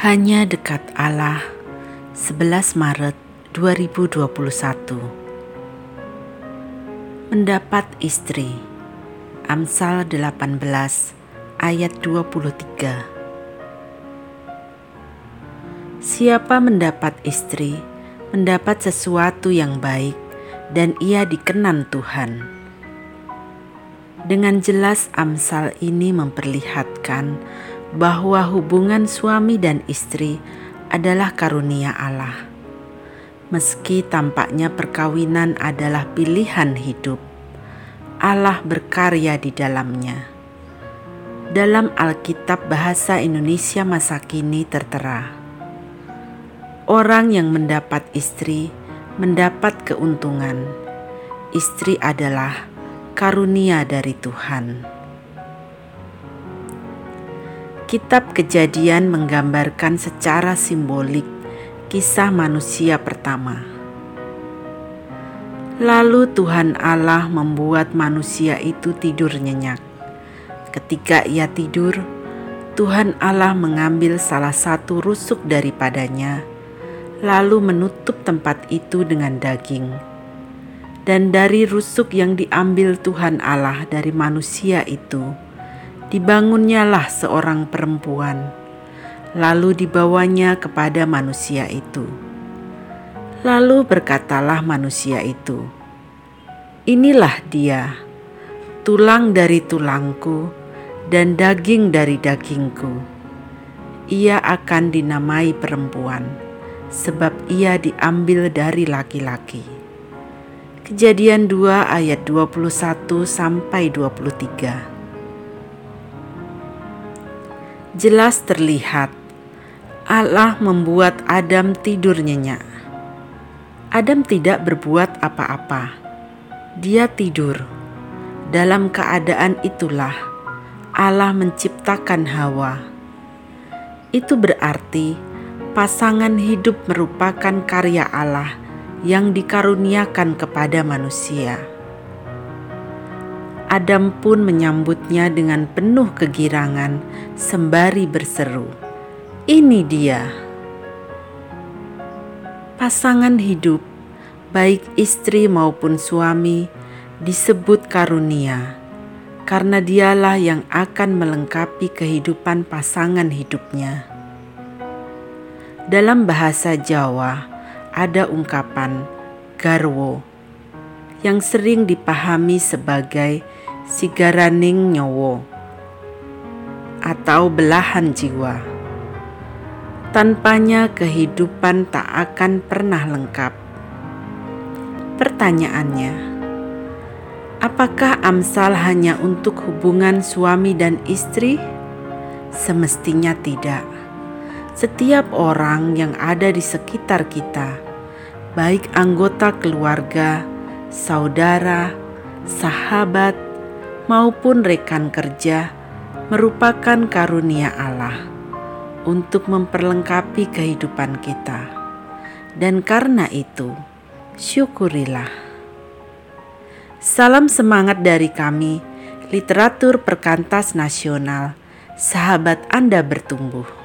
Hanya dekat Allah. 11 Maret 2021 Mendapat istri. Amsal 18 ayat 23 Siapa mendapat istri mendapat sesuatu yang baik dan ia dikenan Tuhan. Dengan jelas Amsal ini memperlihatkan bahwa hubungan suami dan istri adalah karunia Allah. Meski tampaknya perkawinan adalah pilihan hidup, Allah berkarya di dalamnya. Dalam Alkitab Bahasa Indonesia masa kini tertera, orang yang mendapat istri mendapat keuntungan. Istri adalah karunia dari Tuhan. Kitab Kejadian menggambarkan secara simbolik kisah manusia pertama. Lalu Tuhan Allah membuat manusia itu tidur nyenyak. Ketika ia tidur, Tuhan Allah mengambil salah satu rusuk daripadanya, lalu menutup tempat itu dengan daging. Dan dari rusuk yang diambil Tuhan Allah dari manusia itu, dibangunnyalah seorang perempuan, lalu dibawanya kepada manusia itu. Lalu berkatalah manusia itu, "Inilah dia, tulang dari tulangku dan daging dari dagingku. Ia akan dinamai perempuan, sebab ia diambil dari laki-laki." Kejadian 2 ayat 21 sampai 23 jelas terlihat Allah membuat Adam tidur nyenyak. Adam tidak berbuat apa-apa. Dia tidur. Dalam keadaan itulah Allah menciptakan Hawa. Itu berarti pasangan hidup merupakan karya Allah yang dikaruniakan kepada manusia. Adam pun menyambutnya dengan penuh kegirangan sembari berseru, "Ini dia!" Pasangan hidup, baik istri maupun suami, disebut karunia karena dialah yang akan melengkapi kehidupan pasangan hidupnya. Dalam bahasa Jawa ada ungkapan garwo yang sering dipahami sebagai sigaraning nyowo atau belahan jiwa. Tanpanya kehidupan tak akan pernah lengkap. Pertanyaannya, apakah Amsal hanya untuk hubungan suami dan istri? Semestinya tidak. Setiap orang yang ada di sekitar kita, baik anggota keluarga, saudara, sahabat, maupun rekan kerja merupakan karunia Allah untuk memperlengkapi kehidupan kita. Dan karena itu, syukurilah. Salam semangat dari kami, literatur perkantas nasional, sahabat Anda bertumbuh.